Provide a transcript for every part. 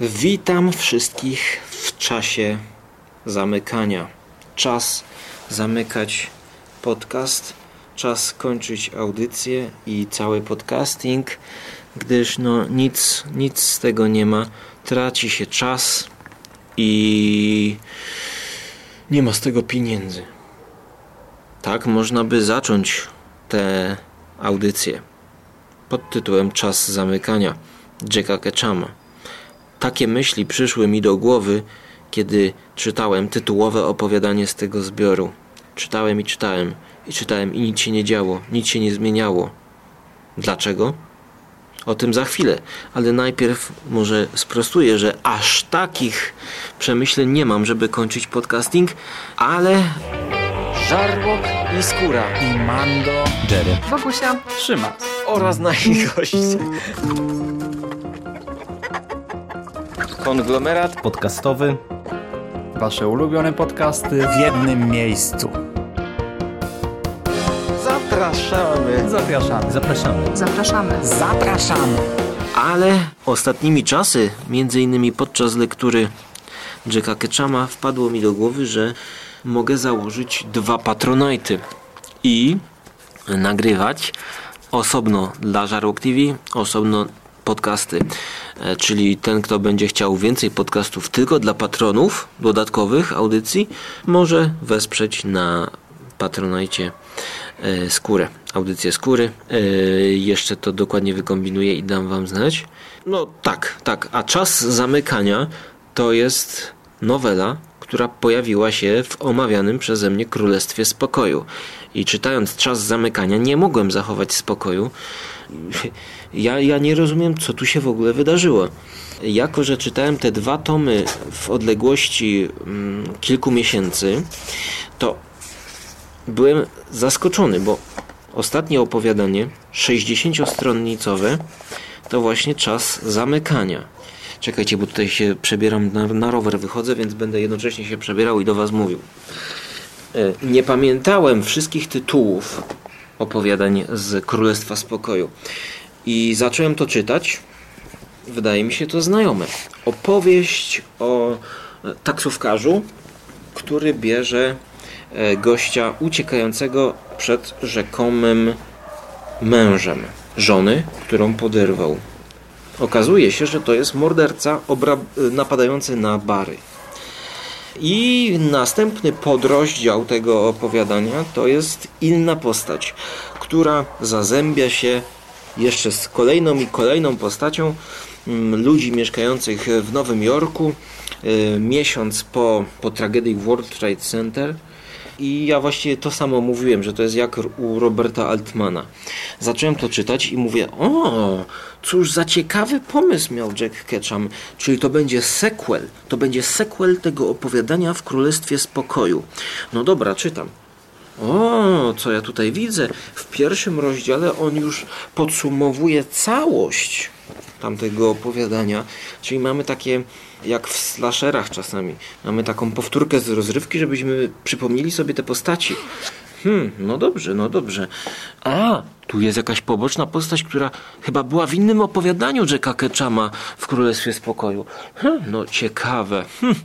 Witam wszystkich w czasie zamykania. Czas zamykać podcast, czas kończyć audycję i cały podcasting, gdyż no nic, nic z tego nie ma. Traci się czas i nie ma z tego pieniędzy. Tak można by zacząć tę audycję pod tytułem Czas zamykania Jacka Ketchama. Takie myśli przyszły mi do głowy, kiedy czytałem tytułowe opowiadanie z tego zbioru. Czytałem i czytałem, i czytałem, i nic się nie działo, nic się nie zmieniało. Dlaczego? O tym za chwilę, ale najpierw może sprostuję, że aż takich przemyśleń nie mam, żeby kończyć podcasting, ale żarłok i skóra i Mando, Jerry, Bogusia, Szymas. oraz nasi goście. Konglomerat podcastowy. Wasze ulubione podcasty w jednym miejscu. zapraszamy. Zapraszamy. Zapraszamy. zapraszamy. Zapraszamy. Ale ostatnimi czasy, między innymi podczas lektury Jacka Ketchama, wpadło mi do głowy, że mogę założyć dwa patronajty i nagrywać osobno dla Żarłok TV, osobno podcasty. E, Czyli ten, kto będzie chciał więcej podcastów tylko dla patronów dodatkowych audycji, może wesprzeć na patronajcie e, skórę, audycję skóry. E, jeszcze to dokładnie wykombinuję i dam wam znać. No tak, tak. A czas zamykania to jest nowela, która pojawiła się w omawianym przeze mnie Królestwie Spokoju. I czytając czas zamykania nie mogłem zachować spokoju. Ja, ja nie rozumiem, co tu się w ogóle wydarzyło. Jako, że czytałem te dwa tomy w odległości mm, kilku miesięcy, to byłem zaskoczony, bo ostatnie opowiadanie, 60-stronnicowe, to właśnie czas zamykania. Czekajcie, bo tutaj się przebieram na, na rower, wychodzę, więc będę jednocześnie się przebierał i do Was mówił. E, Nie pamiętałem wszystkich tytułów opowiadań z Królestwa Spokoju. I zacząłem to czytać. Wydaje mi się to znajome. Opowieść o e, taksówkarzu, który bierze e, gościa uciekającego przed rzekomym mężem żony, którą poderwał. Okazuje się, że to jest morderca obra- napadający na bary. I następny podrozdział tego opowiadania to jest inna postać, która zazębia się jeszcze z kolejną i kolejną postacią mm, ludzi mieszkających w Nowym Jorku y, miesiąc po, po tragedii World Trade Center. I ja właściwie to samo mówiłem, że to jest jak u Roberta Altmana. Zacząłem to czytać i mówię, o, cóż za ciekawy pomysł miał Jack Ketchum, czyli to będzie sequel, to będzie sequel tego opowiadania w Królestwie Spokoju. No dobra, czytam. O, co ja tutaj widzę? W pierwszym rozdziale on już podsumowuje całość tamtego opowiadania, czyli mamy takie, jak w slasherach czasami, mamy taką powtórkę z rozrywki, żebyśmy przypomnieli sobie te postaci. Hmm, no dobrze, no dobrze. A, tu jest jakaś poboczna postać, która chyba była w innym opowiadaniu Jacka Ketchama w Królestwie Spokoju. Hmm, no ciekawe. Hmm,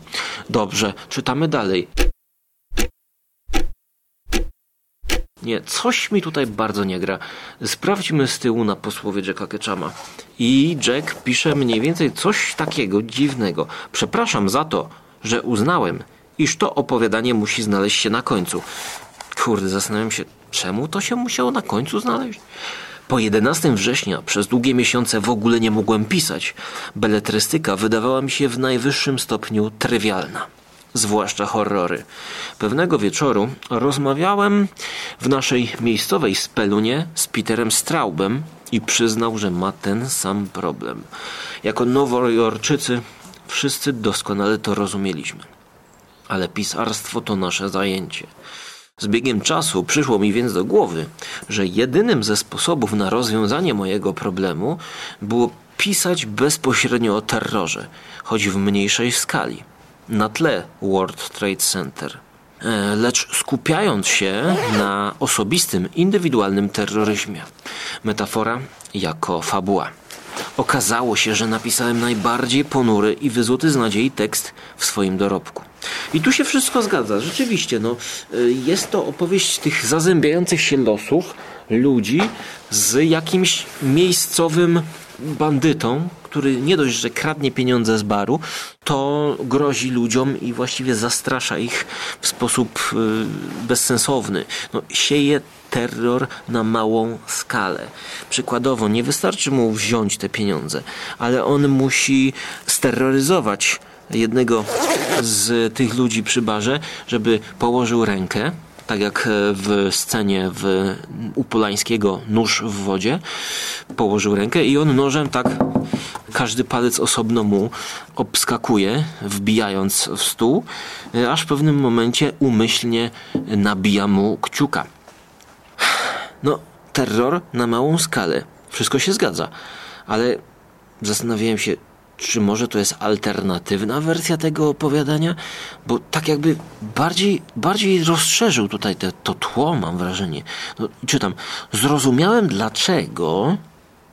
dobrze, czytamy dalej. Nie, coś mi tutaj bardzo nie gra. Sprawdźmy z tyłu na posłowie Jacka Ketchama. I Jack pisze mniej więcej coś takiego dziwnego. Przepraszam za to, że uznałem, iż to opowiadanie musi znaleźć się na końcu. Kurde, zastanawiam się, czemu to się musiało na końcu znaleźć? Po 11 września przez długie miesiące w ogóle nie mogłem pisać. Beletrystyka wydawała mi się w najwyższym stopniu trywialna zwłaszcza horrory. Pewnego wieczoru rozmawiałem w naszej miejscowej spelunie z Peterem Straubem i przyznał, że ma ten sam problem. Jako nowojorczycy wszyscy doskonale to rozumieliśmy. Ale pisarstwo to nasze zajęcie. Z biegiem czasu przyszło mi więc do głowy, że jedynym ze sposobów na rozwiązanie mojego problemu było pisać bezpośrednio o terrorze, choć w mniejszej skali na tle World Trade Center. E, Lecz skupiając się na osobistym, indywidualnym terroryzmie. Metafora jako fabuła. okazało się, że napisałem najbardziej ponury i wyzuty z nadziei tekst w swoim dorobku. I tu się wszystko zgadza. Rzeczywiście, no, y, jest to opowieść tych zazębiających się losów ludzi z jakimś miejscowym bandytą, który nie dość, że kradnie pieniądze z baru, to grozi ludziom i właściwie zastrasza ich w sposób y, bezsensowny. No, sieje terror na małą skalę. Przykładowo, nie wystarczy mu wziąć te pieniądze, ale on musi steroryzować jednego z tych ludzi przy barze, żeby położył rękę tak jak w scenie w u Polańskiego nóż w wodzie, położył rękę i on nożem tak każdy palec osobno mu obskakuje, wbijając w stół, aż w pewnym momencie umyślnie nabija mu kciuka. No, terror na małą skalę. Wszystko się zgadza, ale zastanawiałem się, czy może to jest alternatywna wersja tego opowiadania? Bo tak jakby bardziej, bardziej rozszerzył tutaj te, to tło, mam wrażenie. No, czytam. Zrozumiałem dlaczego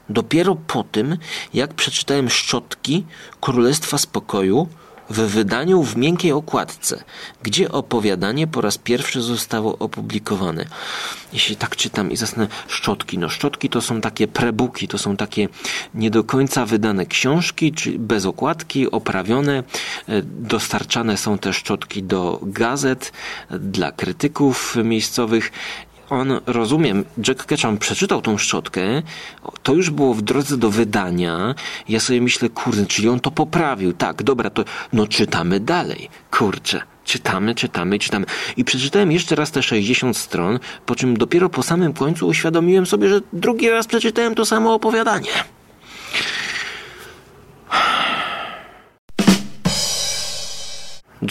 dopiero po tym, jak przeczytałem Szczotki Królestwa Spokoju w wydaniu w miękkiej okładce, gdzie opowiadanie po raz pierwszy zostało opublikowane. Jeśli tak czytam i zasnę szczotki, no szczotki to są takie prebuki, to są takie nie do końca wydane książki, czy bez okładki, oprawione. E, dostarczane są te szczotki do gazet dla krytyków miejscowych on, rozumiem, Jack Ketchum przeczytał tą szczotkę, to już było w drodze do wydania. Ja sobie myślę, kurde, czyli on to poprawił. Tak, dobra, to no czytamy dalej. Kurczę. Czytamy, czytamy, czytamy. I przeczytałem jeszcze raz te 60 stron, po czym dopiero po samym końcu uświadomiłem sobie, że drugi raz przeczytałem to samo opowiadanie.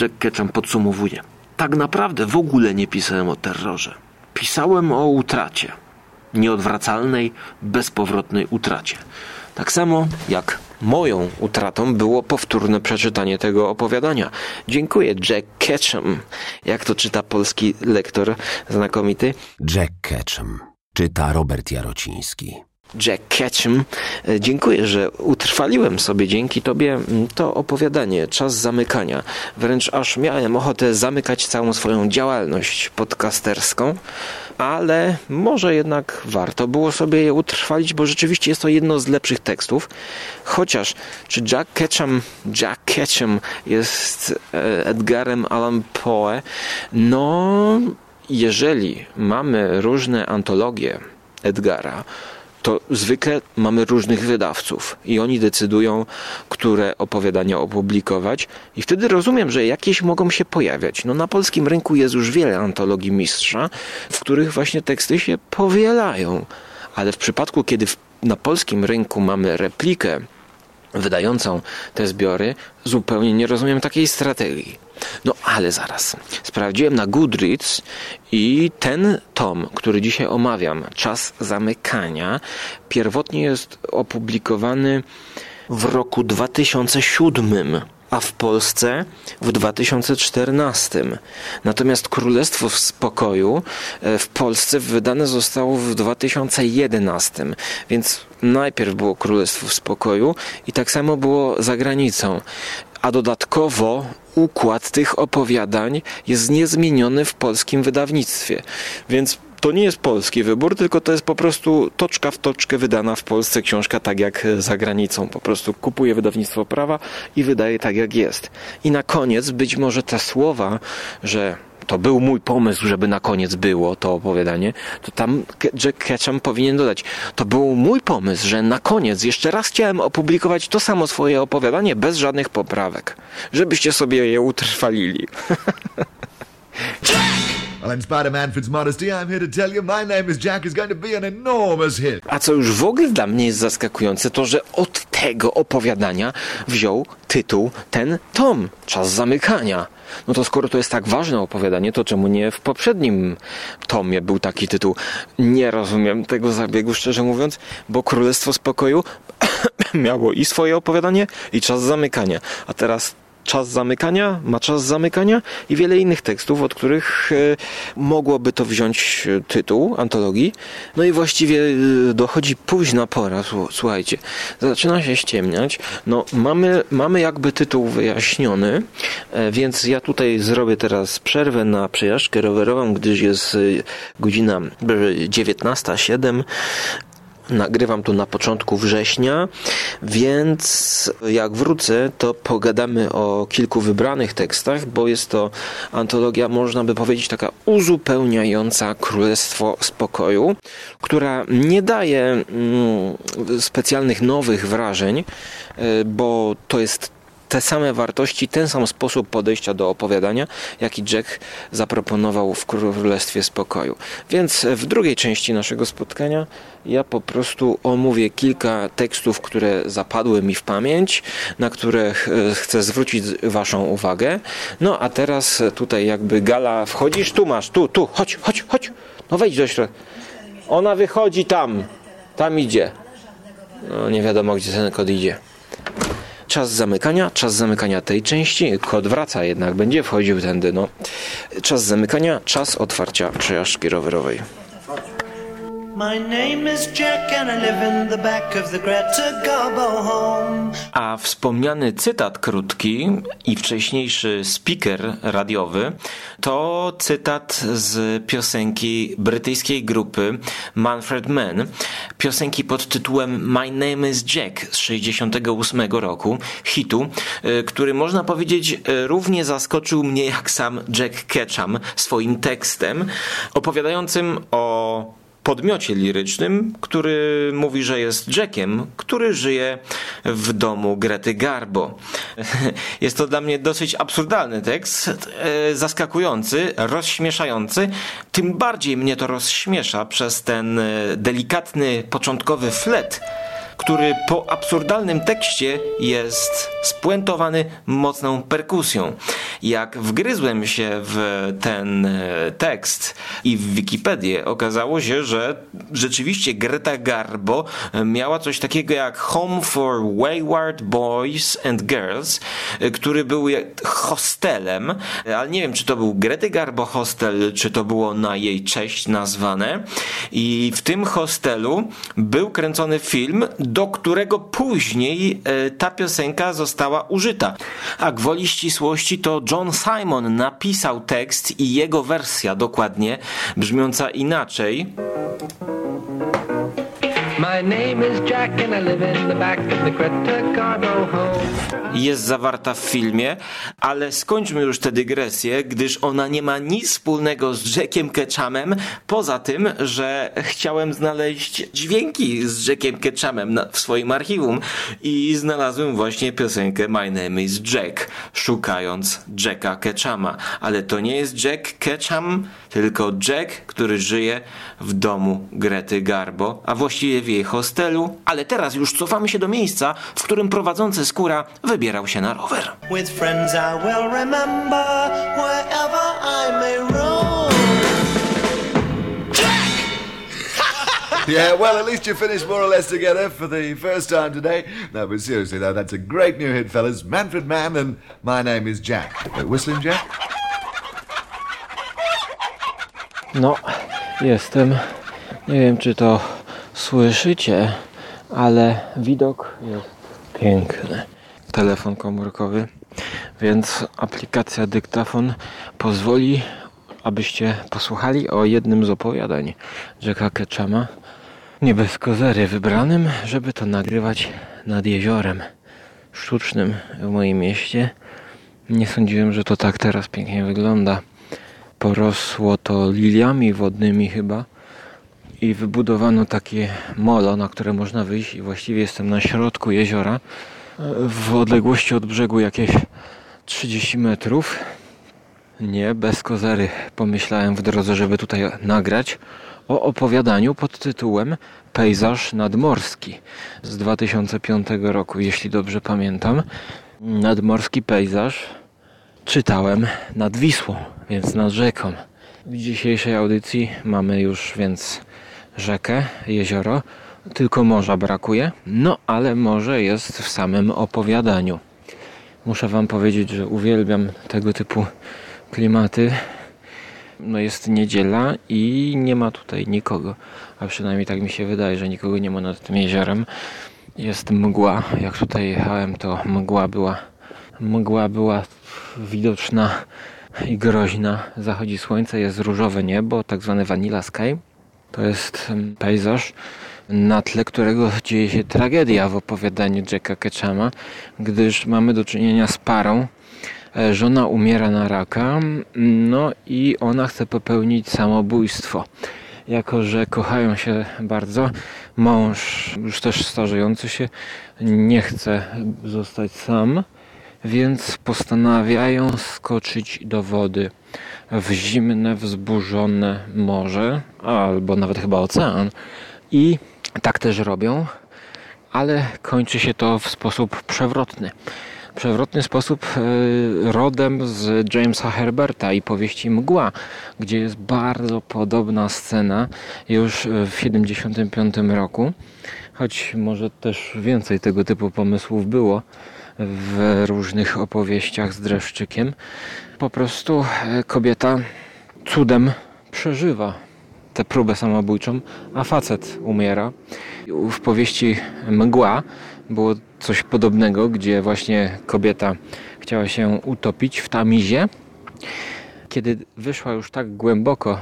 Jack Ketchum podsumowuje. Tak naprawdę w ogóle nie pisałem o terrorze. Pisałem o utracie. Nieodwracalnej, bezpowrotnej utracie. Tak samo jak moją utratą było powtórne przeczytanie tego opowiadania. Dziękuję, Jack Ketchum. Jak to czyta polski lektor znakomity? Jack Ketchum. Czyta Robert Jarociński. Jack Ketchum. E, dziękuję, że utrwaliłem sobie dzięki Tobie to opowiadanie, czas zamykania. Wręcz aż miałem ochotę zamykać całą swoją działalność podcasterską, ale może jednak warto było sobie je utrwalić, bo rzeczywiście jest to jedno z lepszych tekstów. Chociaż, czy Jack Ketchum, Jack Ketchum jest e, Edgarem Allan Poe? No, jeżeli mamy różne antologie Edgara, to zwykle mamy różnych wydawców i oni decydują, które opowiadania opublikować i wtedy rozumiem, że jakieś mogą się pojawiać. No na polskim rynku jest już wiele antologii mistrza, w których właśnie teksty się powielają. Ale w przypadku, kiedy na polskim rynku mamy replikę wydającą te zbiory, zupełnie nie rozumiem takiej strategii. No ale zaraz. Sprawdziłem na Goodreads i ten tom, który dzisiaj omawiam, Czas zamykania, pierwotnie jest opublikowany w roku 2007 a w Polsce w 2014. Natomiast Królestwo w Spokoju e, w Polsce wydane zostało w 2011, więc najpierw było Królestwo w Spokoju i tak samo było za granicą. A dodatkowo układ tych opowiadań jest niezmieniony w polskim wydawnictwie. Więc to nie jest polski wybór, tylko to jest po prostu toczka w toczkę wydana w Polsce książka tak jak za granicą. Po prostu kupuje wydawnictwo prawa i wydaje tak jak jest. I na koniec być może te słowa, że to był mój pomysł, żeby na koniec było to opowiadanie, to tam Jack Ketchum powinien dodać, to był mój pomysł, że na koniec jeszcze raz chciałem opublikować to samo swoje opowiadanie bez żadnych poprawek, żebyście sobie je utrwalili. I'm here to tell you my name is Jack is going to be an enormous hit. A co już w ogóle dla mnie jest zaskakujące, to że od tego opowiadania wziął tytuł ten tom, Czas zamykania. No to skoro to jest tak ważne opowiadanie, to czemu nie w poprzednim tomie był taki tytuł? Nie rozumiem tego zabiegu, szczerze mówiąc, bo Królestwo Spokoju miało i swoje opowiadanie, i czas zamykania. A teraz czas zamykania, ma czas zamykania i wiele innych tekstów, od których e, mogłoby to wziąć e, tytuł antologii. No i właściwie e, dochodzi późna pora, słu- słuchajcie, zaczyna się ściemniać. No mamy, mamy jakby tytuł wyjaśniony, więc ja tutaj zrobię teraz przerwę na przejażdżkę rowerową, gdyż jest godzina e, 19.07. Nagrywam tu na początku września, więc jak wrócę, to pogadamy o kilku wybranych tekstach, bo jest to antologia, można by powiedzieć, taka uzupełniająca Królestwo Spokoju, która nie daje mm, specjalnych nowych wrażeń, y, bo to jest te same wartości, ten sam sposób podejścia do opowiadania, jaki Jack zaproponował w Królestwie Spokoju. Więc w drugiej części naszego spotkania ja po prostu omówię kilka tekstów, które zapadły mi w pamięć, na które ch- chcę zwrócić Waszą uwagę. No a teraz tutaj jakby Gala, wchodzisz, tu masz, tu, tu, chodź, chodź, chodź, no wejdź do środka. Ona wychodzi tam, tam idzie. No nie wiadomo, gdzie ten kod idzie. Czas zamykania, czas zamykania tej części. Kod wraca jednak, będzie wchodził tędy. No. Czas zamykania, czas otwarcia przejażdżki rowerowej. A wspomniany cytat krótki i wcześniejszy speaker radiowy to cytat z piosenki brytyjskiej grupy Manfred Mann, piosenki pod tytułem My Name is Jack z 68 roku, hitu, y, który można powiedzieć y, równie zaskoczył mnie jak sam Jack Ketchum swoim tekstem opowiadającym o podmiocie lirycznym, który mówi, że jest Jackiem, który żyje w domu Grety Garbo. Jest to dla mnie dosyć absurdalny tekst, e, zaskakujący, rozśmieszający. Tym bardziej mnie to rozśmiesza przez ten e, delikatny, początkowy flet, który po absurdalnym tekście jest spuentowany mocną perkusją. Jak wgryzłem się w ten e, tekst i w Wikipedię, okazało się, że rzeczywiście Greta Garbo miała coś takiego jak Home for Wayward Boys and Girls, e, który był hostelem, ale nie wiem, czy to był Grety Garbo hostel, czy to było na jej cześć nazwane. I w tym hostelu był kręcony film, do którego później e, ta piosenka została użyta. A gwoli ścisłości to John Simon napisał tekst i jego wersja dokładnie, brzmiąca inaczej. Jest zawarta w filmie, ale skończmy już tę dygresję, gdyż ona nie ma nic wspólnego z Jackiem Ketchumem, poza tym, że chciałem znaleźć dźwięki z Jackiem Ketchumem na, w swoim archiwum i znalazłem właśnie piosenkę My Name is Jack, szukając Jacka Ketchuma. Ale to nie jest Jack Ketchum, tylko Jack, który żyje w domu Grety Garbo, a właściwie w jej hostelu. Ale teraz już cofamy się do miejsca, w którym prowadzący skóra wybierał się na rower. With friends I will remember wherever I may roam. Yeah, well, at least you finished more or less together for the first time today. No, but seriously, though, that's a great new hit, fellas. Manfred Mann and My Name is Jack. Whistling Jack? No, jestem. Nie wiem, czy to słyszycie, ale widok jest piękny. Telefon komórkowy, więc aplikacja dyktafon pozwoli, abyście posłuchali o jednym z opowiadań Jacka Ketchuma. Nie bez kozery wybranym, żeby to nagrywać nad jeziorem sztucznym w moim mieście. Nie sądziłem, że to tak teraz pięknie wygląda porosło to liliami wodnymi chyba i wybudowano takie molo, na które można wyjść i właściwie jestem na środku jeziora w odległości od brzegu jakieś 30 metrów. Nie, bez kozery pomyślałem w drodze, żeby tutaj nagrać o opowiadaniu pod tytułem Pejzaż nadmorski z 2005 roku, jeśli dobrze pamiętam. Nadmorski pejzaż czytałem nad Wisłą, więc nad rzeką. W dzisiejszej audycji mamy już więc rzekę, jezioro, tylko morza brakuje, no ale morze jest w samym opowiadaniu. Muszę Wam powiedzieć, że uwielbiam tego typu klimaty. No jest niedziela i nie ma tutaj nikogo, a przynajmniej tak mi się wydaje, że nikogo nie ma nad tym jeziorem. Jest mgła. Jak tutaj jechałem, to mgła była, mgła była widoczna i groźna. Zachodzi słońce, jest różowe niebo, tak zwane vanilla sky. To jest pejzaż, na tle którego dzieje się tragedia w opowiadaniu Jacka Ketchama, gdyż mamy do czynienia z parą. E, Żona umiera na raka, no i ona chce popełnić samobójstwo. Jako, że kochają się bardzo, mąż, już też starzejący się, nie chce zostać sam, więc postanawiają skoczyć do wody w zimne, wzburzone morze, albo nawet chyba ocean. I tak też robią, ale kończy się to w sposób przewrotny. Przewrotny sposób e, rodem z Jamesa Herberta i powieści Mgła, gdzie jest bardzo podobna scena już w 1975 roku, choć może też więcej tego typu pomysłów było w różnych opowieściach z dreszczykiem. Po prostu e, kobieta cudem przeżywa tę próbę samobójczą, a facet umiera. W powieści Mgła było coś podobnego, gdzie właśnie kobieta chciała się utopić w tamizie. Kiedy wyszła już tak głęboko,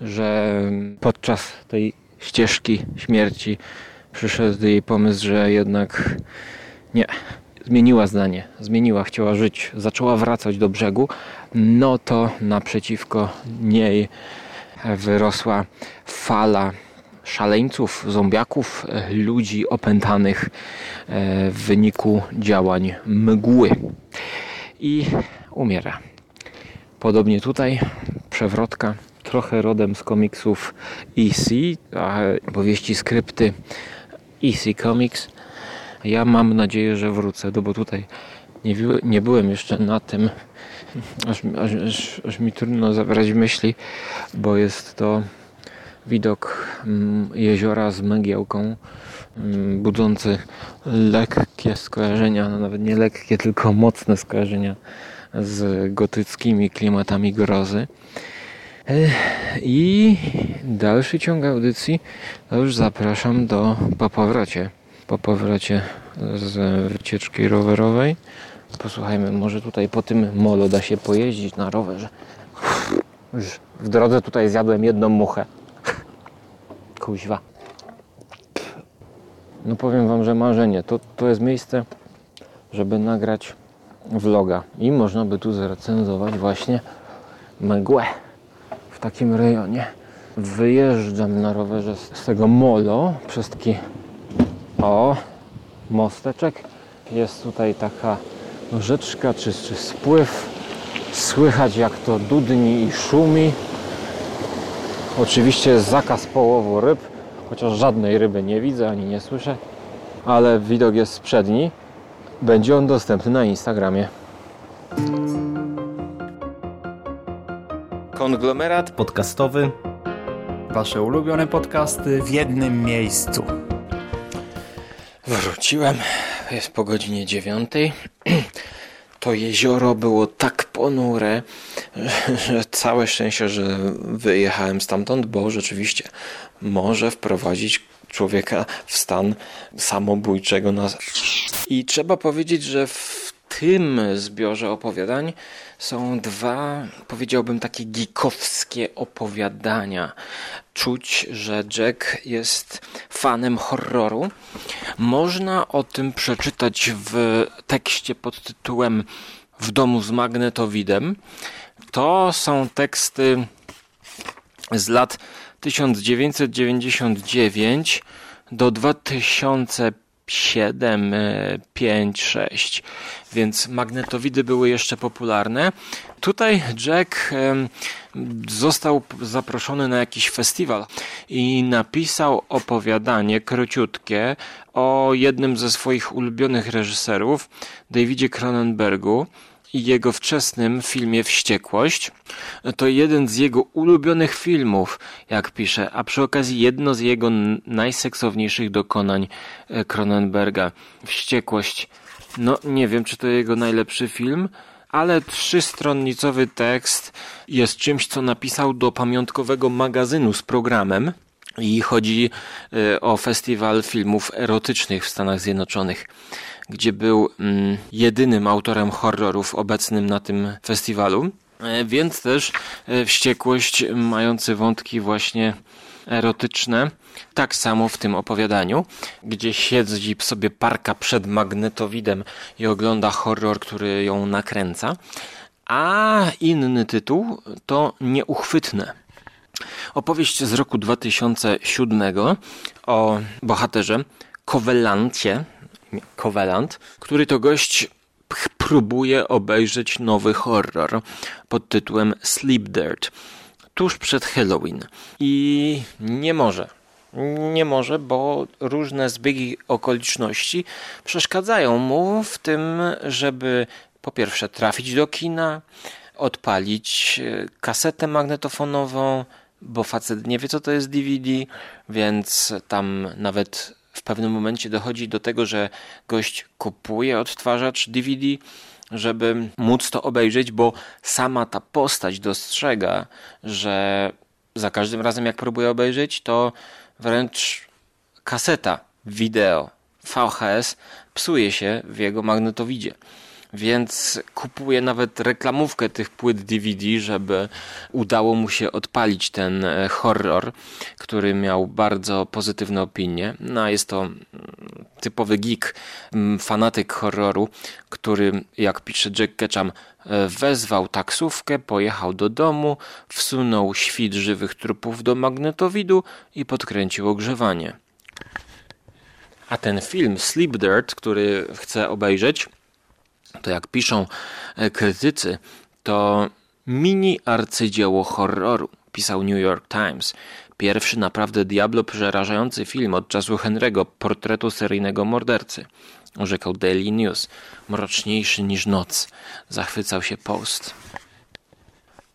że podczas tej ścieżki śmierci przyszedł jej pomysł, że jednak nie, zmieniła zdanie, zmieniła, chciała żyć, zaczęła wracać do brzegu, no to naprzeciwko niej wyrosła fala szaleńców, zombiaków, ludzi opętanych e, w wyniku działań mgły. I umiera. Podobnie tutaj przewrotka, trochę rodem z komiksów EC, a powieści, skrypty EC Comics. Ja mam nadzieję, że wrócę, no bo tutaj nie, nie byłem jeszcze na tym, aż, aż, aż, aż mi trudno zabrać myśli, bo jest to widok mm, jeziora z Megiełką, mm, budzący lekkie skojarzenia, no nawet nie lekkie, tylko mocne skojarzenia z gotyckimi klimatami grozy. I dalszy ciąg audycji to już zapraszam do po powrocie. Po powrocie z wycieczki rowerowej. Posłuchajmy, może tutaj po tym molo da się pojeździć na rowerze. Już w drodze tutaj zjadłem jedną muchę. Kuźwa. No powiem wam, że marzenie. To, to jest miejsce, żeby nagrać vloga. I można by tu zrecenzować właśnie mgłę w takim rejonie. Wyjeżdżam na rowerze z tego molo przez taki o mosteczek. Jest tutaj taka rzeczka czy, czy spływ. Słychać jak to dudni i szumi. Oczywiście jest zakaz połowu ryb, chociaż żadnej ryby nie widzę ani nie słyszę, ale widok jest przedni. Będzie on dostępny na Instagramie. Konglomerat Podcastowy. Wasze ulubione podcasty w jednym miejscu. Wróciłem, jest po godzinie dziewiątej. To jezioro było tak ponure, że całe szczęście, że wyjechałem stamtąd, bo rzeczywiście może wprowadzić człowieka w stan samobójczego. Na... I trzeba powiedzieć, że w tym zbiorze opowiadań są dwa, powiedziałbym, takie geekowskie opowiadania. Czuć, że Jack jest fanem horroru. Można o tym przeczytać w tekście pod tytułem W domu z magnetowidem. To są teksty z lat 1999 do 2007, 5, 6, więc magnetowidy były jeszcze popularne. Tutaj Jack został zaproszony na jakiś festiwal i napisał opowiadanie króciutkie o jednym ze swoich ulubionych reżyserów, Davidzie Cronenbergu jego wczesnym filmie Wściekłość. To jeden z jego ulubionych filmów, jak pisze, a przy okazji jedno z jego najseksowniejszych dokonań e, Cronenberga. Wściekłość No, nie wiem, czy to jego najlepszy film, ale trzystronnicowy tekst jest czymś, co napisał do pamiątkowego magazynu z programem. I chodzi y, o festiwal filmów erotycznych w Stanach Zjednoczonych, gdzie był mm, jedynym autorem horrorów obecnym na tym festiwalu. E, Więc też e, wściekłość mający wątki właśnie erotyczne. Tak samo w tym opowiadaniu, gdzie siedzi sobie parka przed magnetowidem i ogląda horror, który ją nakręca. A inny tytuł to Nieuchwytne. Opowieść z roku 2007 o bohaterze Kowelancie, Kowelant, który to gość próbuje obejrzeć nowy horror pod tytułem Sleep Dirt tuż przed Halloween i nie może. Nie może, bo różne zbiegi okoliczności przeszkadzają mu w tym, żeby po pierwsze trafić do kina, odpalić e, kasetę magnetofonową, bo facet nie wie co to jest DVD, więc tam nawet pewnym momencie dochodzi do tego, że gość kupuje odtwarzacz DVD, żeby móc to obejrzeć, bo sama ta postać dostrzega, że za każdym razem jak próbuje obejrzeć, to wręcz kaseta wideo VHS psuje się w jego magnetowidzie. Więc kupuje nawet reklamówkę tych płyt DVD, żeby udało mu się odpalić ten e, horror, który miał bardzo pozytywne opinie. No, a jest to mm, typowy geek, mm, fanatyk horroru, który, jak pisze Jack Ketchum, e, wezwał taksówkę, pojechał do domu, wsunął świt żywych trupów do magnetowidu i podkręcił ogrzewanie. A ten film Sleep Dirt, który chcę obejrzeć, to jak piszą e, krytycy, to mini arcydzieło horroru, pisał New York Times. Pierwszy naprawdę diablo przerażający film od czasu Henry'ego, portretu seryjnego mordercy. Orzekał Daily News. Mroczniejszy niż noc. Zachwycał się Post.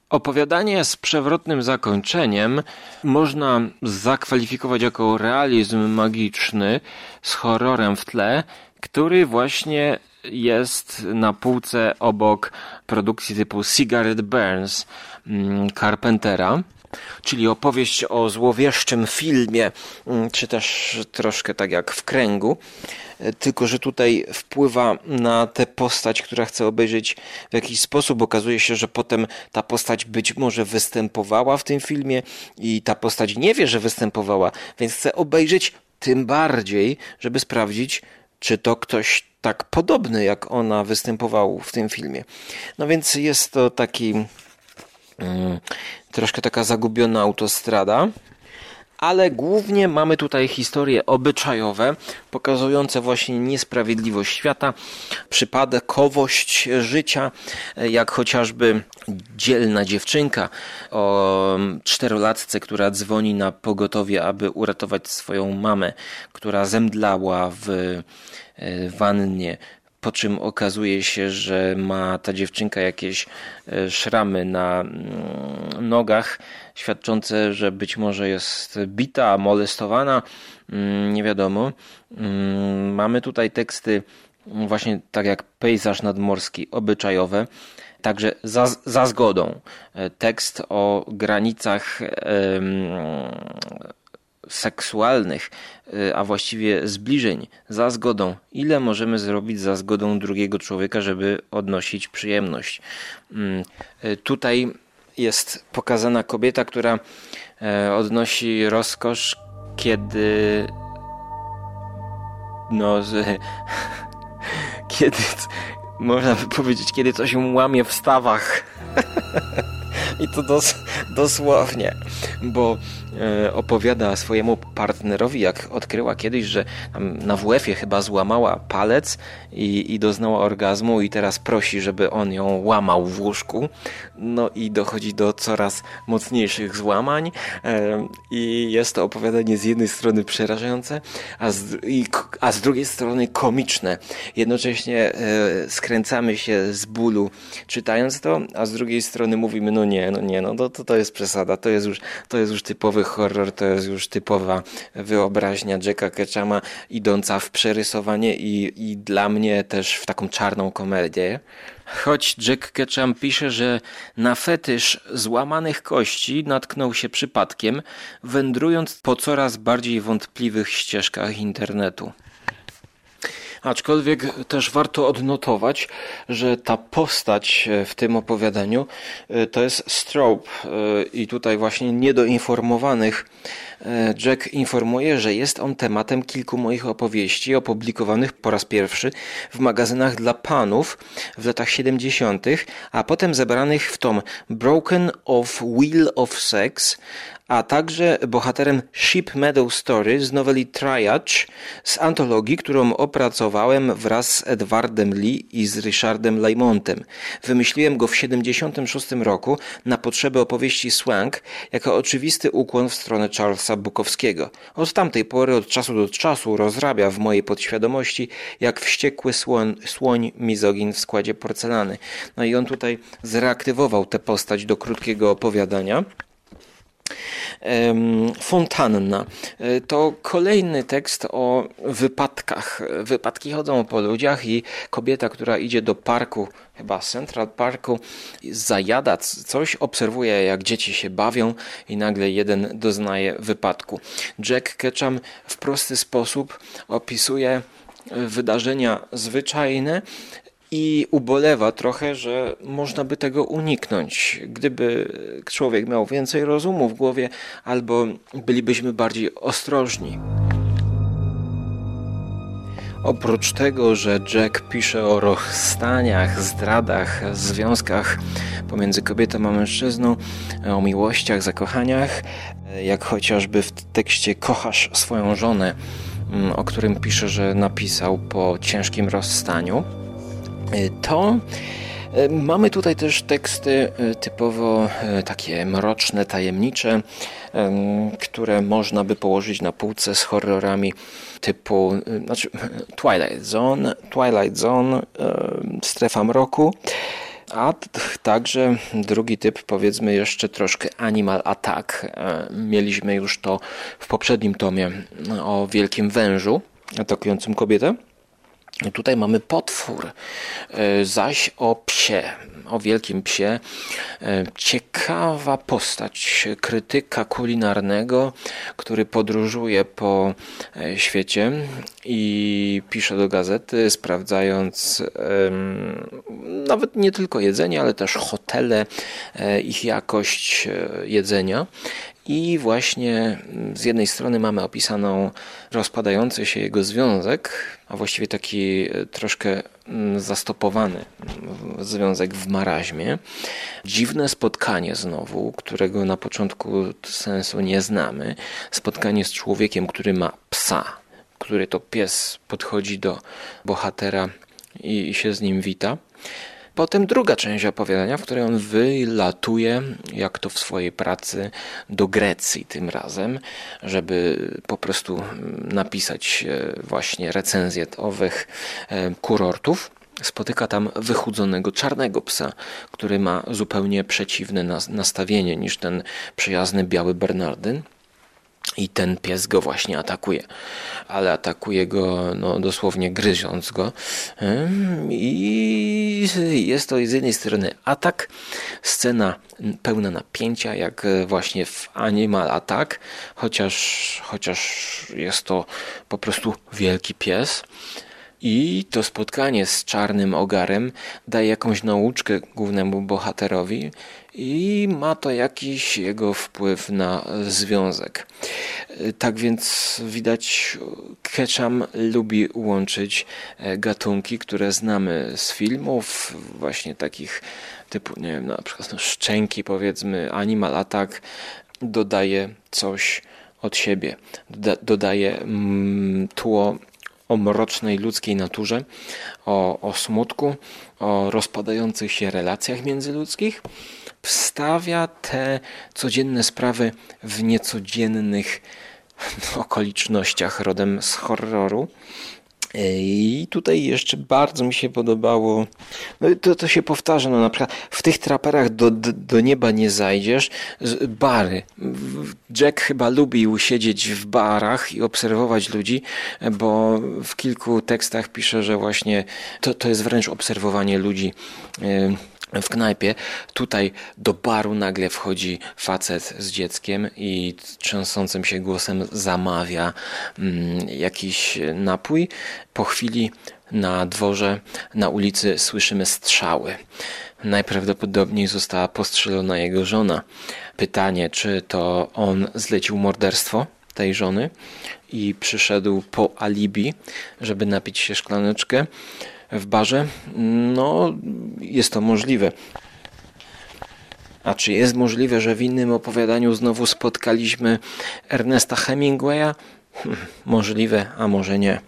Opowiadanie z przewrotnym zakończeniem można zakwalifikować jako realizm magiczny z horrorem w tle, który właśnie jest na półce obok produkcji typu Cigarette Burns mm, Carpentera. Czyli opowieść o złowieszczym filmie, mm, czy też troszkę tak jak w kręgu, tylko że tutaj wpływa na tę postać, która chce obejrzeć w jakiś sposób. Okazuje się, że potem ta postać być może występowała w tym filmie i ta postać nie wie, że występowała, więc chce obejrzeć tym bardziej, żeby sprawdzić, czy to ktoś tak podobny jak ona występował w tym filmie. No więc jest to taki mm, troszkę taka zagubiona autostrada. Ale głównie mamy tutaj historie obyczajowe, pokazujące właśnie niesprawiedliwość świata, przypadkowość życia, jak chociażby dzielna dziewczynka o czterolatce, która dzwoni na pogotowie, aby uratować swoją mamę, która zemdlała w e, wannie po czym okazuje się, że ma ta dziewczynka jakieś e, szramy na mm, nogach, świadczące, że być może jest bita, molestowana, mm, nie wiadomo. Mm, mamy tutaj teksty właśnie tak jak pejzaż nadmorski, obyczajowe, także za, za zgodą. E, tekst o granicach seksualnych, y, a właściwie zbliżeń za zgodą. Ile możemy zrobić za zgodą drugiego człowieka, żeby odnosić przyjemność? Mm, y, tutaj jest pokazana kobieta, która e, odnosi rozkosz, kiedy no, kiedy można by powiedzieć, kiedy coś ją łamie w stawach. I to dos dosłownie, bo e, opowiada swojemu partnerowi, jak odkryła kiedyś, że na WF-ie chyba złamała palec i, i doznała orgazmu i teraz prosi, żeby on ją łamał w łóżku. No i dochodzi do coraz mocniejszych złamań e, i jest to opowiadanie z jednej strony przerażające, a z, i, a z drugiej strony komiczne. Jednocześnie e, skręcamy się z bólu czytając to, a z drugiej strony mówimy, no nie, no nie, no to, to jest przesada, to jest już, to jest już typowy horror to jest już typowa wyobraźnia Jacka Ketchama idąca w przerysowanie i, i dla mnie też w taką czarną komedię. Choć Jack Ketchum pisze, że na fetysz złamanych kości natknął się przypadkiem, wędrując po coraz bardziej wątpliwych ścieżkach internetu. Aczkolwiek też warto odnotować, że ta postać e, w tym opowiadaniu e, to jest Strobe e, i tutaj właśnie niedoinformowanych Jack informuje, że jest on tematem kilku moich opowieści opublikowanych po raz pierwszy w magazynach dla panów w latach 70., a potem zebranych w tom Broken of Wheel of Sex, a także bohaterem Ship Meadow Story z noweli Triage z antologii, którą opracowałem wraz z Edwardem Lee i z Richardem Laymontem. Wymyśliłem go w 76 roku na potrzeby opowieści Swank jako oczywisty ukłon w stronę Charlesa Bukowskiego. Od tamtej pory, od czasu do czasu rozrabia w mojej podświadomości jak wściekły słoń, słoń mizogin w składzie porcelany. No i on tutaj zreaktywował tę postać do krótkiego opowiadania. Fontanna. E, to kolejny tekst o wypadkach. Wypadki chodzą po ludziach i kobieta, która idzie do parku, chyba Central Parku, zajada coś, obserwuje jak dzieci się bawią i nagle jeden doznaje wypadku. Jack Ketchum w prosty sposób opisuje wydarzenia zwyczajne i ubolewa trochę, że można by tego uniknąć, gdyby człowiek miał więcej rozumu w głowie, albo bylibyśmy bardziej ostrożni. Oprócz tego, że Jack pisze o rozstaniach, zdradach, związkach pomiędzy kobietą a mężczyzną, o miłościach, zakochaniach, jak chociażby w tekście Kochasz swoją żonę, o którym pisze, że napisał po ciężkim rozstaniu. E, to e, Mamy tutaj też teksty e, typowo takie mroczne, tajemnicze, które można by położyć na półce z horrorami typu znaczy Twilight Zone, Twilight Zone, Strefa Mroku. A także drugi typ, powiedzmy jeszcze troszkę Animal Attack. Mieliśmy już to w poprzednim tomie o wielkim wężu atakującym kobietę. Tutaj mamy potwór, e, zaś o psie, o wielkim psie. E, ciekawa postać krytyka kulinarnego, który podróżuje po e, świecie i pisze do gazety, sprawdzając nawet nie tylko jedzenie, ale też hotele, ich jakość jedzenia. I właśnie z jednej strony mamy opisaną rozpadający się jego związek, a właściwie taki e, troszkę mm, zastopowany związek w maraźmie. Dziwne spotkanie znowu, którego na początku sensu nie znamy. Spotkanie z człowiekiem, który ma psa, który to pies podchodzi do bohatera i się z nim wita. Potem druga część opowiadania, w której on wylatuje, jak to w swojej pracy, do Grecji tym razem, żeby po prostu napisać e, właśnie recenzję owych e, kurortów spotyka tam wychudzonego czarnego psa, który ma zupełnie przeciwne nastawienie niż ten przyjazny biały Bernardyn. I ten pies go właśnie atakuje, ale atakuje go no, dosłownie gryząc go. I jest to z jednej strony atak, scena pełna napięcia, jak właśnie w Animal Attack, chociaż, chociaż jest to po prostu wielki pies. I to spotkanie z czarnym ogarem daje jakąś nauczkę głównemu bohaterowi i ma to jakiś jego wpływ na związek. Tak więc widać, Ketchum lubi łączyć e, gatunki, które znamy z filmów, właśnie takich typu, nie wiem, na przykład no, szczęki, powiedzmy, Animal Attack, dodaje coś od siebie, dodaje mm, tło o mrocznej ludzkiej naturze, o, o smutku, o rozpadających się relacjach międzyludzkich, wstawia te codzienne sprawy w niecodziennych okolicznościach rodem z horroru. I tutaj jeszcze bardzo mi się podobało, no to, to się powtarza, no na przykład w tych traperach do, do, do nieba nie zajdziesz, bary. Jack chyba lubił siedzieć w barach i obserwować ludzi, bo w kilku tekstach pisze, że właśnie to, to jest wręcz obserwowanie ludzi. Yy, w knajpie. Tutaj do baru nagle wchodzi facet z dzieckiem i trzęsącym się głosem zamawia mm, jakiś napój. Po chwili na dworze, na ulicy słyszymy strzały. Najprawdopodobniej została postrzelona jego żona. Pytanie, czy to on zlecił morderstwo tej żony i przyszedł po alibi, żeby napić się szklaneczkę w barze? No, jest to możliwe. A czy jest możliwe, że w innym opowiadaniu znowu spotkaliśmy Ernesta Hemingwaya? Hm, możliwe, a może nie.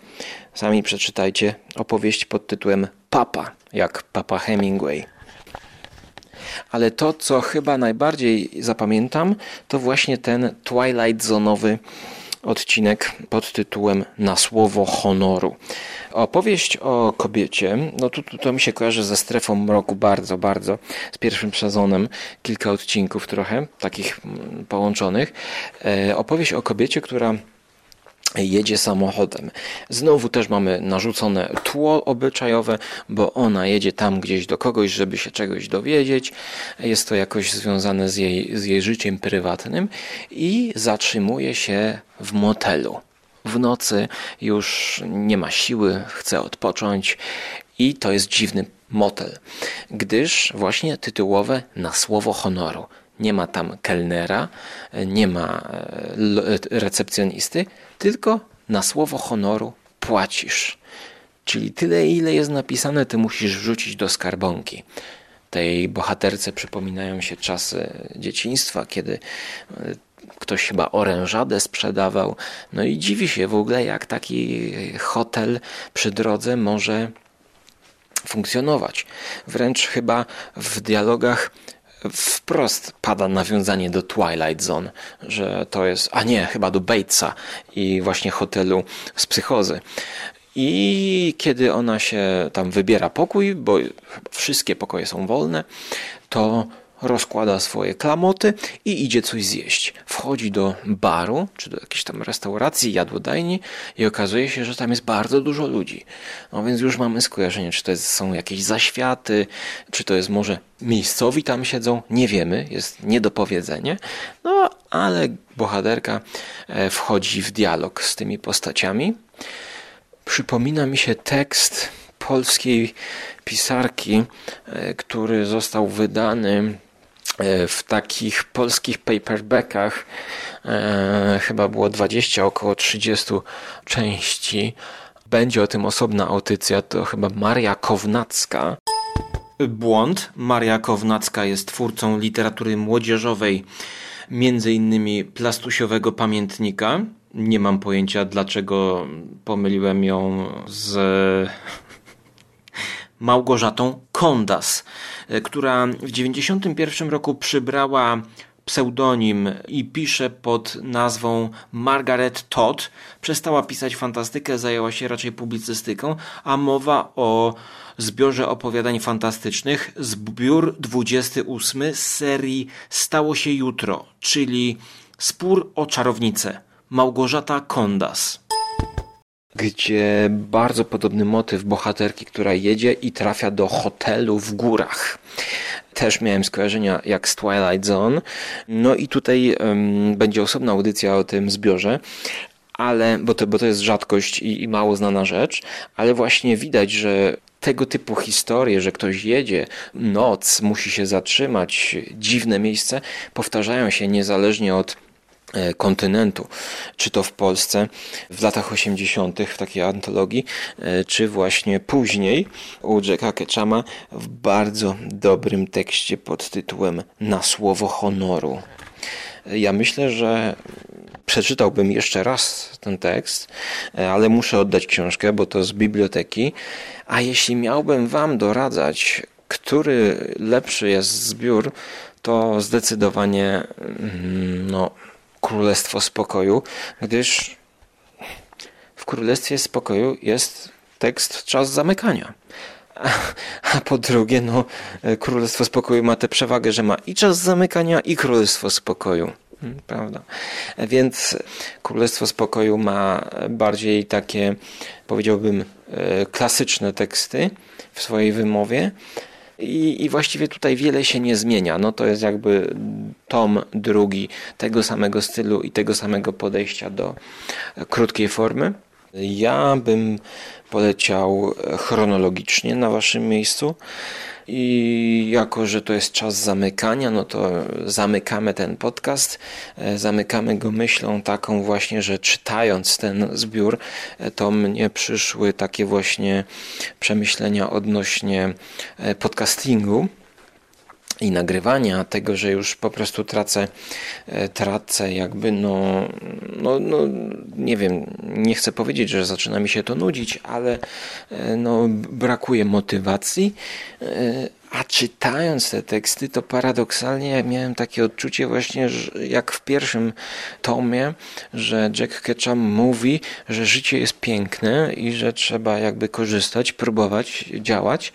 Sami przeczytajcie opowieść pod tytułem Papa, jak Papa Hemingway. Ale to, co chyba najbardziej zapamiętam, to właśnie ten Twilight Zonowy odcinek pod tytułem Na słowo honoru. Opowieść o kobiecie, no to, to mi się kojarzy ze strefą mroku bardzo, bardzo, z pierwszym sezonem, kilka odcinków trochę, takich mm, połączonych. E, opowieść o kobiecie, która jedzie samochodem. Znowu też mamy narzucone tło obyczajowe, bo ona jedzie tam gdzieś do kogoś, żeby się czegoś dowiedzieć. Jest to jakoś związane z jej, z jej życiem prywatnym i zatrzymuje się w motelu. W nocy już nie ma siły, chce odpocząć i to jest dziwny motel, gdyż właśnie tytułowe na słowo honoru. Nie ma tam kelnera, nie ma e, lo- recepcjonisty, tylko na słowo honoru płacisz. Czyli tyle, ile jest napisane, ty musisz wrzucić do skarbonki. Tej bohaterce przypominają się czasy dzieciństwa, kiedy e, ktoś chyba orężadę sprzedawał. No i dziwi się w ogóle, jak taki hotel przy drodze może funkcjonować. Wręcz chyba w dialogach wprost pada nawiązanie do Twilight Zone, że to jest, a nie, chyba do Batesa i właśnie hotelu z psychozy. I kiedy ona się tam wybiera pokój, bo wszystkie pokoje są wolne, to rozkłada swoje klamoty i idzie coś zjeść. Wchodzi do baru, czy do jakiejś tam restauracji, jadłodajni i okazuje się, że tam jest bardzo dużo ludzi. No więc już mamy skojarzenie, czy to jest, są jakieś zaświaty, czy to jest może miejscowi tam siedzą, nie wiemy, jest niedopowiedzenie. No ale bohaterka e, wchodzi w dialog z tymi postaciami. Przypomina mi się tekst polskiej pisarki, e, który został wydany w takich polskich paperbackach. E, chyba było 20, około 30 części. Będzie o tym osobna audycja, to chyba Maria Kownacka. Błąd. Maria Kownacka jest twórcą literatury młodzieżowej, między innymi plastusiowego pamiętnika. Nie mam pojęcia, dlaczego pomyliłem ją z Małgorzatą Kondas, e, która w 1991 roku przybrała pseudonim i pisze pod nazwą Margaret Todd. Przestała pisać fantastykę, zajęła się raczej publicystyką, a mowa o zbiorze opowiadań fantastycznych, zbiór 28 z serii Stało się jutro, czyli Spór o czarownicę. Małgorzata Kondas gdzie bardzo podobny motyw bohaterki, która jedzie i trafia do hotelu w górach. Też miałem skojarzenia jak z Twilight Zone. No i tutaj um, będzie osobna audycja o tym zbiorze. Ale, bo to, bo to jest rzadkość i, i mało znana rzecz, ale właśnie widać, że tego typu historie, że ktoś jedzie, noc, musi się zatrzymać, dziwne miejsce, powtarzają się niezależnie od kontynentu, czy to w Polsce w latach 80. w takiej antologii, e, czy właśnie później u Jacka Ketchama w bardzo dobrym tekście pod tytułem Na słowo honoru. Ja myślę, że przeczytałbym jeszcze raz ten tekst, e, ale muszę oddać książkę, bo to z biblioteki. A jeśli miałbym Wam doradzać, który lepszy jest zbiór, to zdecydowanie mm, no, Królestwo Spokoju, gdyż w Królestwie Spokoju jest tekst czas zamykania. A, a po drugie, no, Królestwo Spokoju ma tę przewagę, że ma i czas zamykania, i Królestwo Spokoju. Hmm, Prawda. Więc Królestwo Spokoju ma bardziej takie, powiedziałbym, e, klasyczne teksty w swojej wymowie. I, I właściwie tutaj wiele się nie zmienia. No to jest jakby tom drugi tego samego stylu i tego samego podejścia do krótkiej formy. Ja bym poleciał chronologicznie na waszym miejscu. I jako, że to jest czas zamykania, no to zamykamy ten podcast. E, Zamykamy go myślą taką właśnie, że czytając ten zbiór, e, to mnie przyszły takie właśnie przemyślenia odnośnie e, podcastingu i nagrywania tego, że już po prostu tracę, e, tracę jakby no, no, no, nie wiem, nie chcę powiedzieć, że zaczyna mi się to nudzić, ale e, no, brakuje motywacji. e, A czytając te teksty, to paradoksalnie miałem takie odczucie właśnie, jak w pierwszym tomie, że Jack Ketchum mówi, że życie jest piękne i że trzeba jakby korzystać, próbować działać.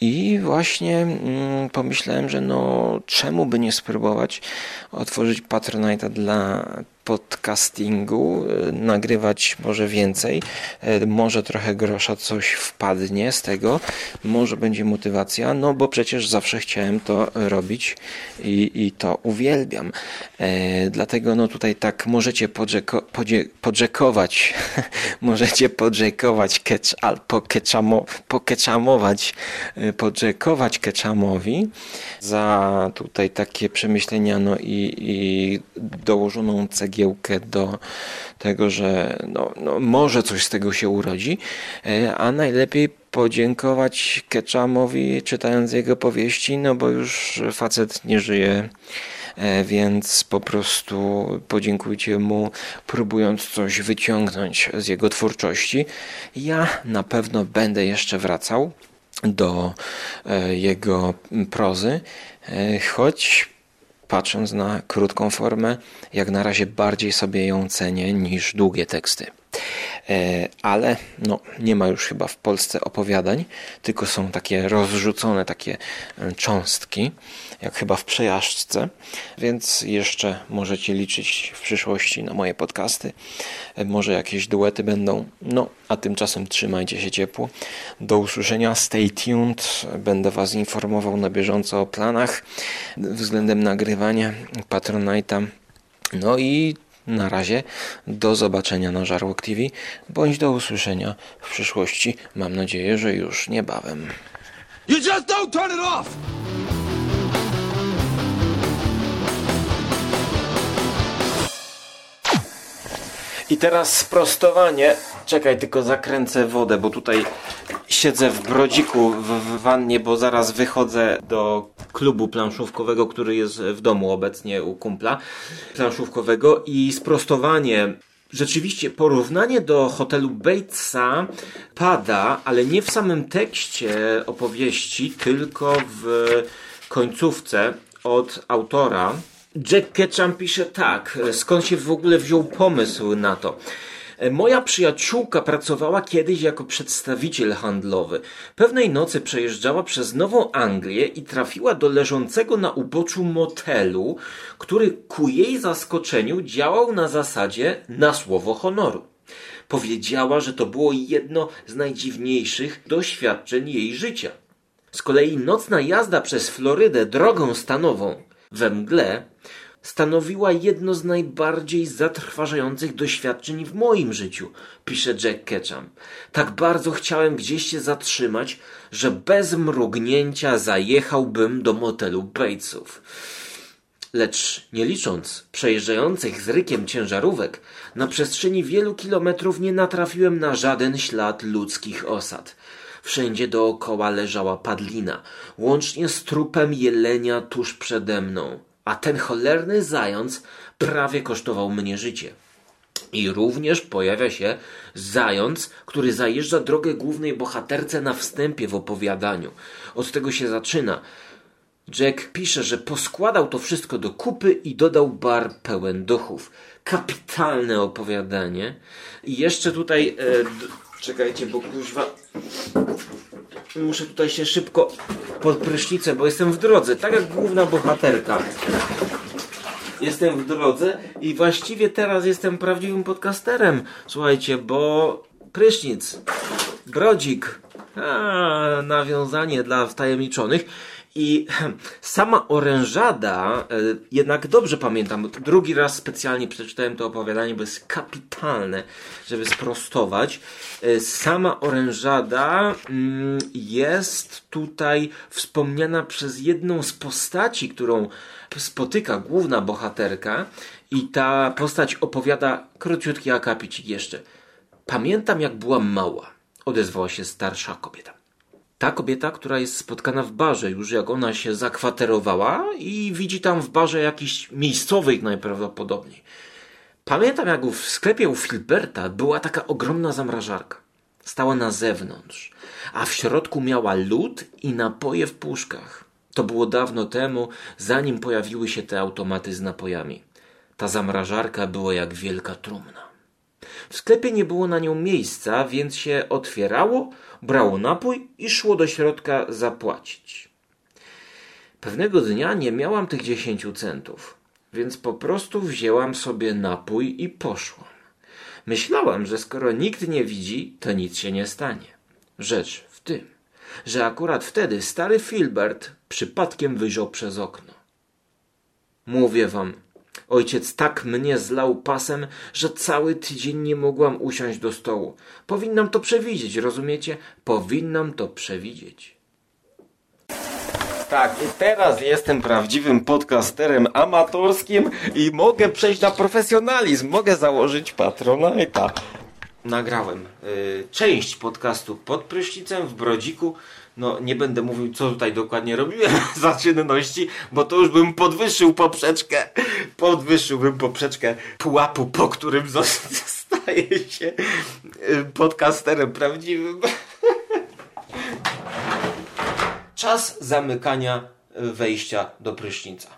I właśnie mm, pomyślałem, że no czemu by nie spróbować otworzyć Patronite'a dla podcastingu, e, nagrywać może więcej, e, może trochę grosza coś wpadnie z tego, może będzie motywacja, no bo przecież zawsze chciałem to robić i, i to uwielbiam. E, dlatego no tutaj tak możecie podrzeko, podzie, podrzekować, możecie podrzekować kecz, al, pokeczamo, pokeczamować, e, podrzekować Ketchamowi za tutaj takie przemyślenia no i, i dołożoną cegiełkę do tego, że no, no może coś z tego się urodzi, e, a najlepiej podziękować Ketchamowi czytając jego powieści, no bo już facet nie żyje E, więc po prostu podziękujcie mu, próbując coś wyciągnąć z jego twórczości. Ja na pewno będę jeszcze wracał do e, jego prozy, choć patrząc na krótką formę, jak na razie bardziej sobie ją cenię niż długie teksty. E, Ale no, nie ma już chyba w Polsce opowiadań, tylko są takie rozrzucone takie e, cząstki, jak chyba w przejażdżce, więc jeszcze możecie liczyć w przyszłości na moje podcasty. E, Może jakieś duety będą. No, a tymczasem trzymajcie się ciepło. Do usłyszenia. Stay tuned. Będę Was informował na bieżąco o planach względem nagrywania Patronite'a. No i na razie do zobaczenia na Żarłok TV, bądź do usłyszenia w przyszłości. Mam nadzieję, że już niebawem. You just don't turn it off! I teraz sprostowanie. Czekaj, tylko zakręcę wodę, bo tutaj siedzę w brodziku w, wannie, bo zaraz wychodzę do klubu planszówkowego, który jest w domu obecnie u kumpla planszówkowego i sprostowanie. Rzeczywiście porównanie do hotelu Batesa pada, ale nie w samym tekście opowieści, tylko w końcówce od autora. Jack Ketchum pisze tak, skąd się w ogóle wziął pomysł na to. Moja przyjaciółka pracowała kiedyś jako przedstawiciel handlowy. Pewnej nocy przejeżdżała przez Nową Anglię i trafiła do leżącego na uboczu motelu, który ku jej zaskoczeniu działał na zasadzie na słowo honoru. Powiedziała, że to było jedno z najdziwniejszych doświadczeń jej życia. Z kolei nocna jazda przez Florydę drogą stanową we mgle stanowiła jedno z najbardziej zatrważających doświadczeń w moim życiu, pisze Jack Ketchum. Tak bardzo chciałem gdzieś się zatrzymać, że bez mrugnięcia zajechałbym do motelu Batesów. Lecz nie licząc przejeżdżających z rykiem ciężarówek, na przestrzeni wielu kilometrów nie natrafiłem na żaden ślad ludzkich osad. Wszędzie dookoła leżała padlina, łącznie z trupem jelenia tuż przede mną, a ten cholerny zając prawie kosztował mnie życie. I również pojawia się zając, który zajeżdża drogę głównej bohaterce na wstępie w opowiadaniu. Od tego się zaczyna. Jack pisze, że poskładał to wszystko do kupy i dodał bar pełen duchów. Kapitalne opowiadanie. I jeszcze tutaj e, Czekajcie, bo kuźwa... Muszę tutaj się szybko pod prysznicę, bo jestem w drodze, tak jak główna bohaterka. Jestem w drodze i właściwie teraz jestem prawdziwym podcasterem. Słuchajcie, bo prysznic, brodzik, a, nawiązanie dla wtajemniczonych. I sama orężada, e, jednak dobrze pamiętam, drugi raz specjalnie przeczytałem to opowiadanie, bo jest kapitalne, żeby sprostować. E, Sama orężada mm, jest tutaj wspomniana przez jedną z postaci, którą spotyka główna bohaterka i ta postać opowiada króciutki akapicik jeszcze. Pamiętam jak byłam mała, odezwała się starsza kobieta. Ta kobieta, która jest spotkana w barze, już jak ona się zakwaterowała i widzi tam w barze jakiś miejscowych najprawdopodobniej. Pamiętam, jak w sklepie u Filberta była taka ogromna zamrażarka. Stała na zewnątrz, a w środku miała lód i napoje w puszkach. To było dawno temu, zanim pojawiły się te automaty z napojami. Ta zamrażarka była jak wielka trumna. W sklepie nie było na nią miejsca, więc się otwierało, brało napój i szło do środka zapłacić. Pewnego dnia nie miałam tych dziesięciu centów, więc po prostu wzięłam sobie napój i poszłam. Myślałam, że skoro nikt nie widzi, to nic się nie stanie. Rzecz w tym, że akurat wtedy stary Filbert przypadkiem wyjrzał przez okno. Mówię wam, ojciec tak mnie zlał pasem, że cały tydzień nie mogłam usiąść do stołu. Powinnam to przewidzieć, rozumiecie? Powinnam to przewidzieć. Tak, i teraz jestem prawdziwym podcasterem amatorskim i mogę przejść na profesjonalizm. Mogę założyć Patronite'a. Nagrałem y, część podcastu pod prysznicem w Brodziku. No, nie będę mówił, co tutaj dokładnie robiłem za czynności, bo to już bym podwyższył poprzeczkę. Podwyższyłbym poprzeczkę pułapu, po którym zostaje się y, podcasterem prawdziwym. Czas zamykania y, wejścia do prysznica.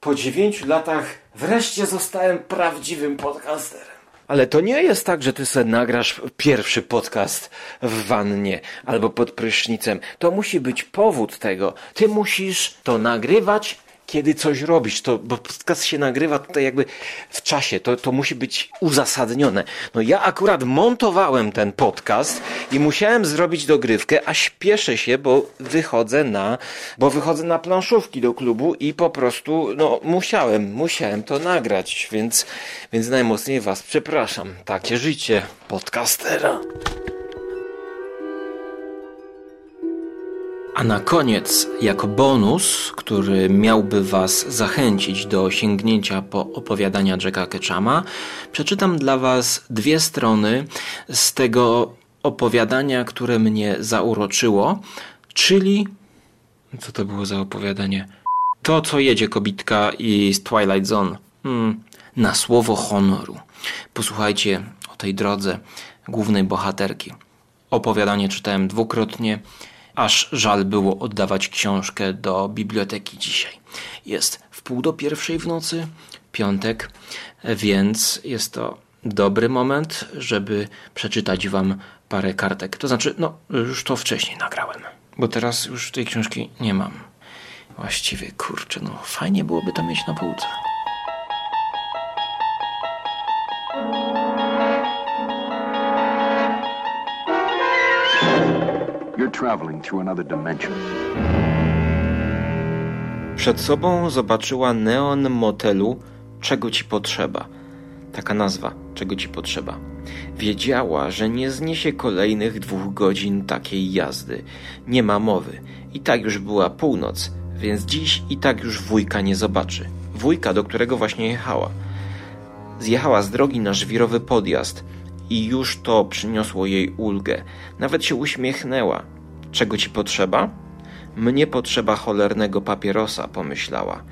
Po dziewięciu latach wreszcie zostałem prawdziwym podcasterem. Ale to nie jest tak, że ty sobie nagrasz pierwszy podcast w wannie albo pod prysznicem. To musi być powód tego. Ty musisz to nagrywać, kiedy coś robisz. To, bo podcast się nagrywa tutaj jakby w czasie. To, to musi być uzasadnione. No ja akurat montowałem ten podcast i musiałem zrobić dogrywkę, a śpieszę się, bo wychodzę na, bo wychodzę na planszówki do klubu i po prostu, no musiałem, musiałem to nagrać, więc, więc najmocniej was przepraszam. Takie życie podcastera. A na koniec, jako bonus, który miałby Was zachęcić do sięgnięcia po opowiadania Jacka Ketchama, przeczytam dla Was dwie strony z tego opowiadania, które mnie zauroczyło, czyli. Co to było za opowiadanie? To, co jedzie kobitka i z Twilight Zone. Hmm, na słowo honoru. Posłuchajcie o tej drodze głównej bohaterki. Opowiadanie czytałem dwukrotnie aż żal było oddawać książkę do biblioteki dzisiaj. Jest w pół do pierwszej w nocy, piątek, więc jest to dobry moment, żeby przeczytać Wam parę kartek. To znaczy, no, już to wcześniej nagrałem, bo teraz już tej książki nie mam. Właściwie, kurczę, no fajnie byłoby to mieć na półce. Traveling through another dimension. Przed sobą zobaczyła neon motelu Czego ci potrzeba. Taka nazwa, czego ci potrzeba. Wiedziała, że nie zniesie kolejnych dwóch godzin takiej jazdy. Nie ma mowy. I tak już była północ, więc dziś i tak już wujka nie zobaczy. Wujka, do którego właśnie jechała. Zjechała z drogi na żwirowy podjazd i już to przyniosło jej ulgę. Nawet się uśmiechnęła. Czego ci potrzeba? Mnie potrzeba cholernego papierosa, pomyślała.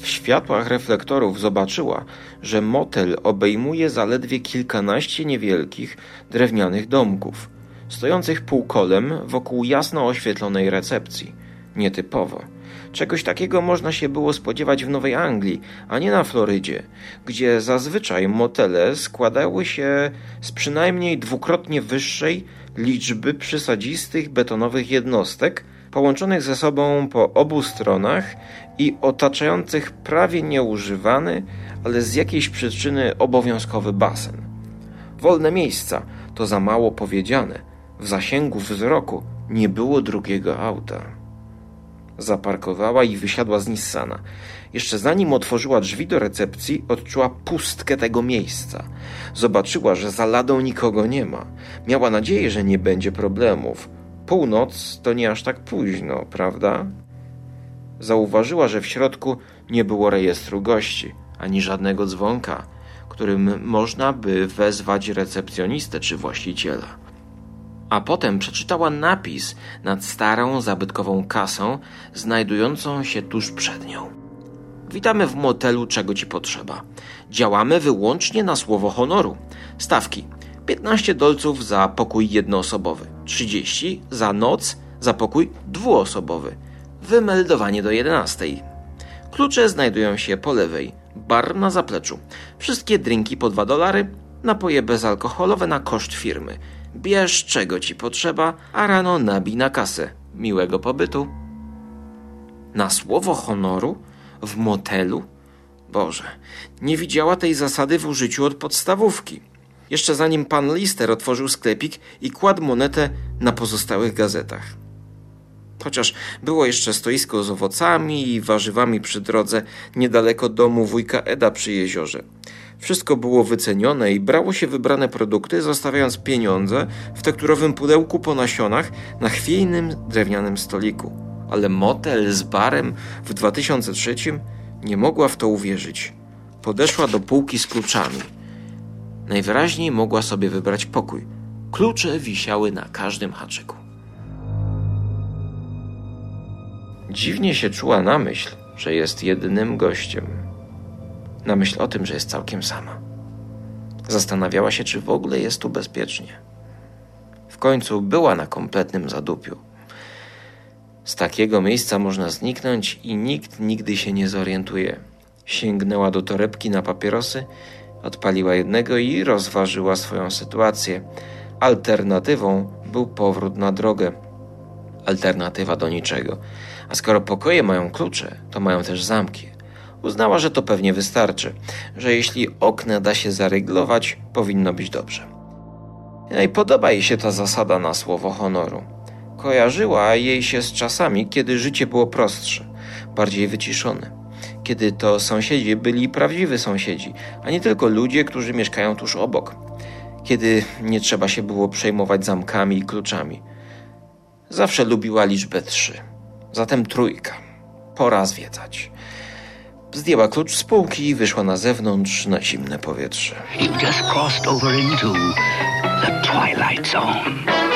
W światłach reflektorów zobaczyła, że motel obejmuje zaledwie kilkanaście niewielkich, drewnianych domków, stojących półkolem wokół jasno oświetlonej recepcji. Nietypowo. Czegoś takiego można się było spodziewać w Nowej Anglii, a nie na Florydzie, gdzie zazwyczaj motele składały się z przynajmniej dwukrotnie wyższej liczby przysadzistych betonowych jednostek, połączonych ze sobą po obu stronach i otaczających prawie nieużywany, ale z jakiejś przyczyny obowiązkowy basen. Wolne miejsca to za mało powiedziane. W zasięgu wzroku nie było drugiego auta. Zaparkowała i wysiadła z Nissana. Jeszcze zanim otworzyła drzwi do recepcji, odczuła pustkę tego miejsca. Zobaczyła, że za ladą nikogo nie ma. Miała nadzieję, że nie będzie problemów. Północ to nie aż tak późno, prawda? Zauważyła, że w środku nie było rejestru gości, ani żadnego dzwonka, którym można by wezwać recepcjonistę czy właściciela. A potem przeczytała napis nad starą, zabytkową kasą, znajdującą się tuż przed nią. Witamy w motelu, czego ci potrzeba. Działamy wyłącznie na słowo honoru. Stawki 15 dolców za pokój jednoosobowy, 30 za noc za pokój dwuosobowy. Wymeldowanie do 11. Klucze znajdują się po lewej, bar na zapleczu. Wszystkie drinki po 2 dolary, napoje bezalkoholowe na koszt firmy. Bierz czego ci potrzeba, a rano nabij na kasę. Miłego pobytu. Na słowo honoru? W motelu? Boże, nie widziała tej zasady w użyciu od podstawówki. Jeszcze zanim pan Lister otworzył sklepik i kładł monetę na pozostałych gazetach. Chociaż było jeszcze stoisko z owocami i warzywami przy drodze niedaleko domu wujka Eda przy jeziorze. Wszystko było wycenione i brało się wybrane produkty, zostawiając pieniądze w tekturowym pudełku po nasionach na chwiejnym drewnianym stoliku. Ale motel z barem w 2003 nie mogła w to uwierzyć. Podeszła do półki z kluczami. Najwyraźniej mogła sobie wybrać pokój. Klucze wisiały na każdym haczyku. Dziwnie się czuła na myśl, że jest jedynym gościem. Na myśl o tym, że jest całkiem sama. Zastanawiała się, czy w ogóle jest tu bezpiecznie. W końcu była na kompletnym zadupiu. Z takiego miejsca można zniknąć i nikt nigdy się nie zorientuje. Sięgnęła do torebki na papierosy, odpaliła jednego i rozważyła swoją sytuację. Alternatywą był powrót na drogę. Alternatywa do niczego. A skoro pokoje mają klucze, to mają też zamki. Uznała, że to pewnie wystarczy, że jeśli okna da się zaryglować, powinno być dobrze. No i podoba jej się ta zasada na słowo honoru. Kojarzyła jej się z czasami, kiedy życie było prostsze, bardziej wyciszone. Kiedy to sąsiedzi byli prawdziwi sąsiedzi, a nie tylko ludzie, którzy mieszkają tuż obok. Kiedy nie trzeba się było przejmować zamkami i kluczami. Zawsze lubiła liczbę trzy. Zatem trójka. Pora zwiedzać. Zdjęła klucz z półki i wyszła na zewnątrz na zimne powietrze. You've just crossed over into the Twilight Zone.